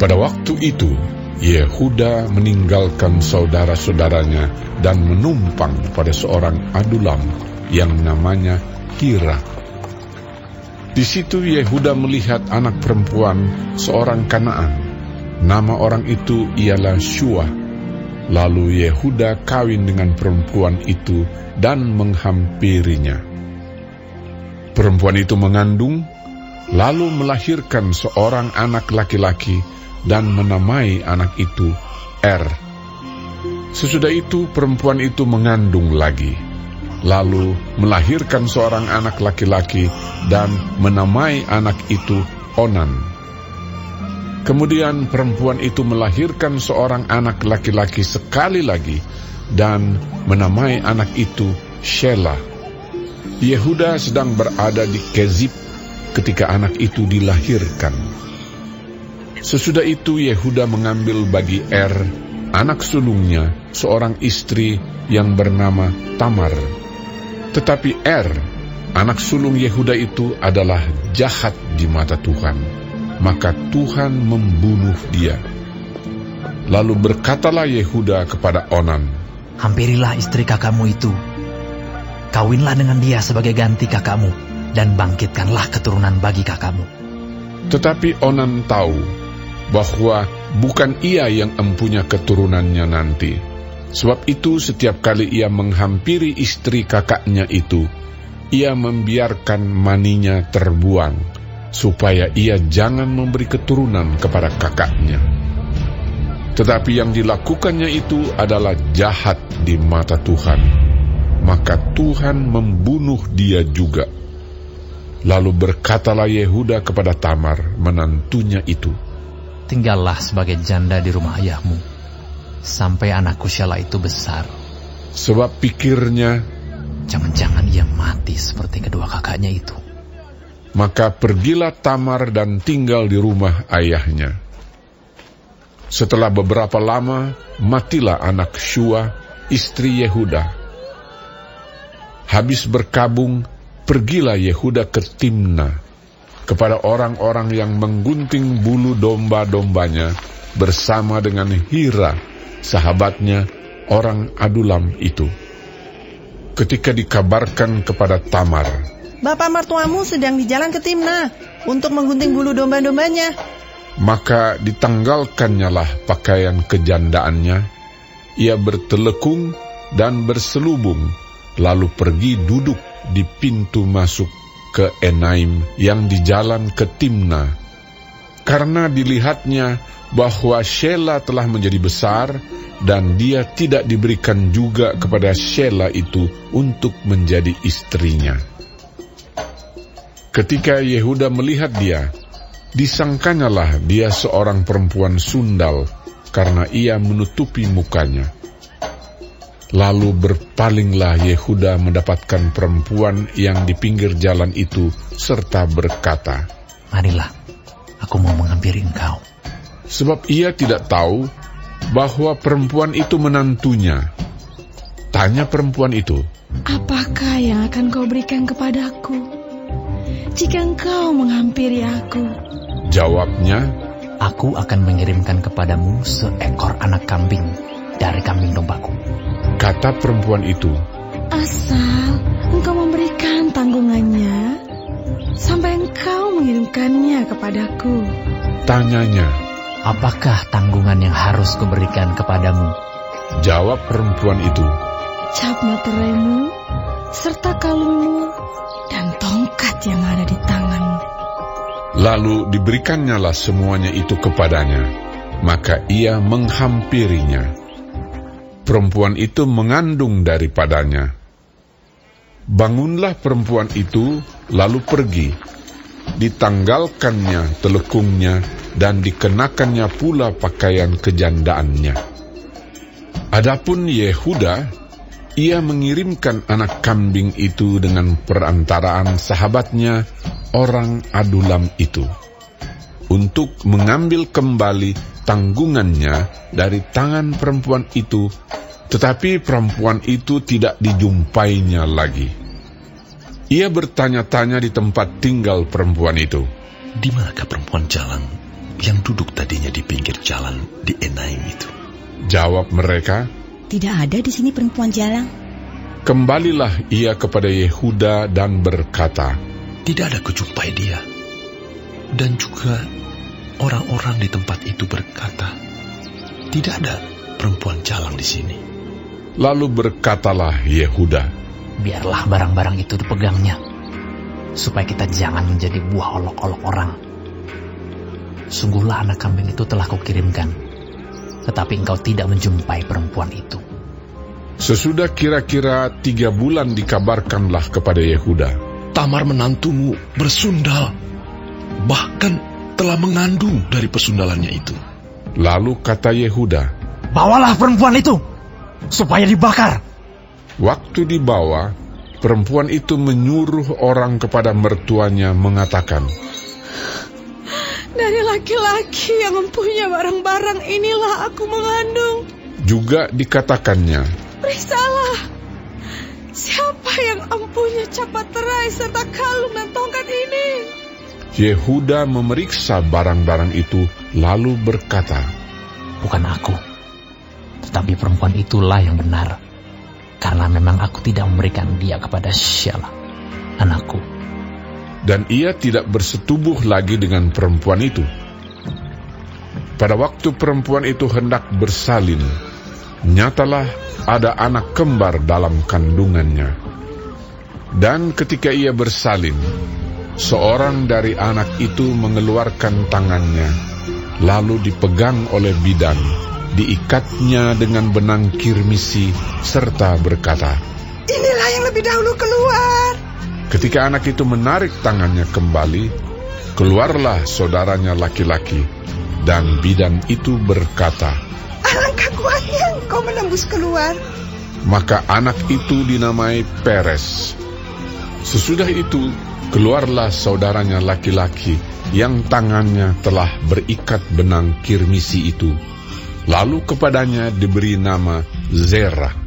Pada waktu itu, Yehuda meninggalkan saudara-saudaranya dan menumpang pada seorang adulam yang namanya Hira. Di situ Yehuda melihat anak perempuan seorang Kanaan. Nama orang itu ialah Shua. Lalu Yehuda kawin dengan perempuan itu dan menghampirinya. Perempuan itu mengandung, lalu melahirkan seorang anak laki-laki dan menamai anak itu Er. Sesudah itu perempuan itu mengandung lagi, lalu melahirkan seorang anak laki-laki dan menamai anak itu Onan. Kemudian perempuan itu melahirkan seorang anak laki-laki sekali lagi dan menamai anak itu Shelah. Yehuda sedang berada di Kezib ketika anak itu dilahirkan. Sesudah itu Yehuda mengambil bagi Er, anak sulungnya, seorang istri yang bernama Tamar. Tetapi Er, anak sulung Yehuda itu adalah jahat di mata Tuhan, maka Tuhan membunuh dia. Lalu berkatalah Yehuda kepada Onan, Hampirilah istri kakakmu itu. Kawinlah dengan dia sebagai ganti kakakmu, dan bangkitkanlah keturunan bagi kakakmu. Tetapi Onan tahu bahwa bukan ia yang empunya keturunannya nanti. Sebab itu setiap kali ia menghampiri istri kakaknya itu, ia membiarkan maninya terbuang, supaya ia jangan memberi keturunan kepada kakaknya. Tetapi yang dilakukannya itu adalah jahat di mata Tuhan, maka Tuhan membunuh dia juga. Lalu berkatalah Yehuda kepada Tamar, menantunya itu, tinggallah sebagai janda di rumah ayahmu, sampai anakku Syala itu besar. Sebab pikirnya, jangan-jangan ia mati seperti kedua kakaknya itu. Maka pergilah Tamar dan tinggal di rumah ayahnya. Setelah beberapa lama, matilah anak Shua, istri Yehuda. Habis berkabung, pergilah Yehuda ke Timna kepada orang-orang yang menggunting bulu domba-dombanya bersama dengan Hira, sahabatnya, orang Adulam itu. Ketika dikabarkan kepada Tamar, Bapak mertuamu sedang di jalan ke Timna untuk menggunting bulu domba-dombanya. Maka ditanggalkannya lah pakaian kejandaannya, ia bertelekung dan berselubung, lalu pergi duduk di pintu masuk ke Enaim yang di jalan ke Timna. Karena dilihatnya bahwa Shela telah menjadi besar dan dia tidak diberikan juga kepada Shela itu untuk menjadi istrinya. Ketika Yehuda melihat dia, disangkanyalah dia seorang perempuan sundal karena ia menutupi mukanya. Lalu berpalinglah Yehuda mendapatkan perempuan yang di pinggir jalan itu serta berkata, Marilah, aku mau menghampiri engkau. Sebab ia tidak tahu bahwa perempuan itu menantunya. Tanya perempuan itu, Apakah yang akan kau berikan kepadaku jika engkau menghampiri aku? Jawabnya, Aku akan mengirimkan kepadamu seekor anak kambing dari kambing dombaku. Kata perempuan itu, Asal engkau memberikan tanggungannya sampai engkau mengirimkannya kepadaku. Tanyanya, apakah tanggungan yang harus kuberikan kepadamu? Jawab perempuan itu, cap materaimu, serta kalungmu, dan tongkat yang ada di tanganmu. Lalu diberikannya semuanya itu kepadanya, maka ia menghampirinya perempuan itu mengandung daripadanya. Bangunlah perempuan itu, lalu pergi. Ditanggalkannya telekungnya dan dikenakannya pula pakaian kejandaannya. Adapun Yehuda, ia mengirimkan anak kambing itu dengan perantaraan sahabatnya, orang Adulam itu, untuk mengambil kembali tanggungannya dari tangan perempuan itu tetapi perempuan itu tidak dijumpainya lagi. Ia bertanya-tanya di tempat tinggal perempuan itu. Di manakah perempuan jalan yang duduk tadinya di pinggir jalan di Enaim itu? Jawab mereka, Tidak ada di sini perempuan jalang. Kembalilah ia kepada Yehuda dan berkata, Tidak ada kujumpai dia. Dan juga orang-orang di tempat itu berkata, Tidak ada perempuan jalang di sini. Lalu berkatalah Yehuda, Biarlah barang-barang itu dipegangnya, supaya kita jangan menjadi buah olok-olok orang. Sungguhlah anak kambing itu telah kukirimkan, tetapi engkau tidak menjumpai perempuan itu. Sesudah kira-kira tiga bulan dikabarkanlah kepada Yehuda, Tamar menantumu bersundal, bahkan telah mengandung dari persundalannya itu. Lalu kata Yehuda, Bawalah perempuan itu, supaya dibakar. Waktu dibawa, perempuan itu menyuruh orang kepada mertuanya mengatakan, Dari laki-laki yang mempunyai barang-barang inilah aku mengandung. juga dikatakannya, Periksalah. Siapa yang empunya capat terai serta kalung dan tongkat ini? Yehuda memeriksa barang-barang itu lalu berkata, Bukan aku, tetapi perempuan itulah yang benar. Karena memang aku tidak memberikan dia kepada Shelah, anakku. dan ia tidak bersetubuh lagi dengan perempuan itu. Pada waktu perempuan itu hendak bersalin, nyatalah ada anak kembar dalam kandungannya. Dan ketika ia bersalin, seorang dari anak itu mengeluarkan tangannya, lalu dipegang oleh bidan, diikatnya dengan benang kirmisi, serta berkata, Inilah yang lebih dahulu keluar. Ketika anak itu menarik tangannya kembali, keluarlah saudaranya laki-laki, dan bidan itu berkata, Alangkah kuatnya engkau menembus keluar. maka anak itu dinamai Peres. Sesudah itu, keluarlah saudaranya laki-laki yang tangannya telah berikat benang kirmisi itu. Lalu kepadanya diberi nama Zerah.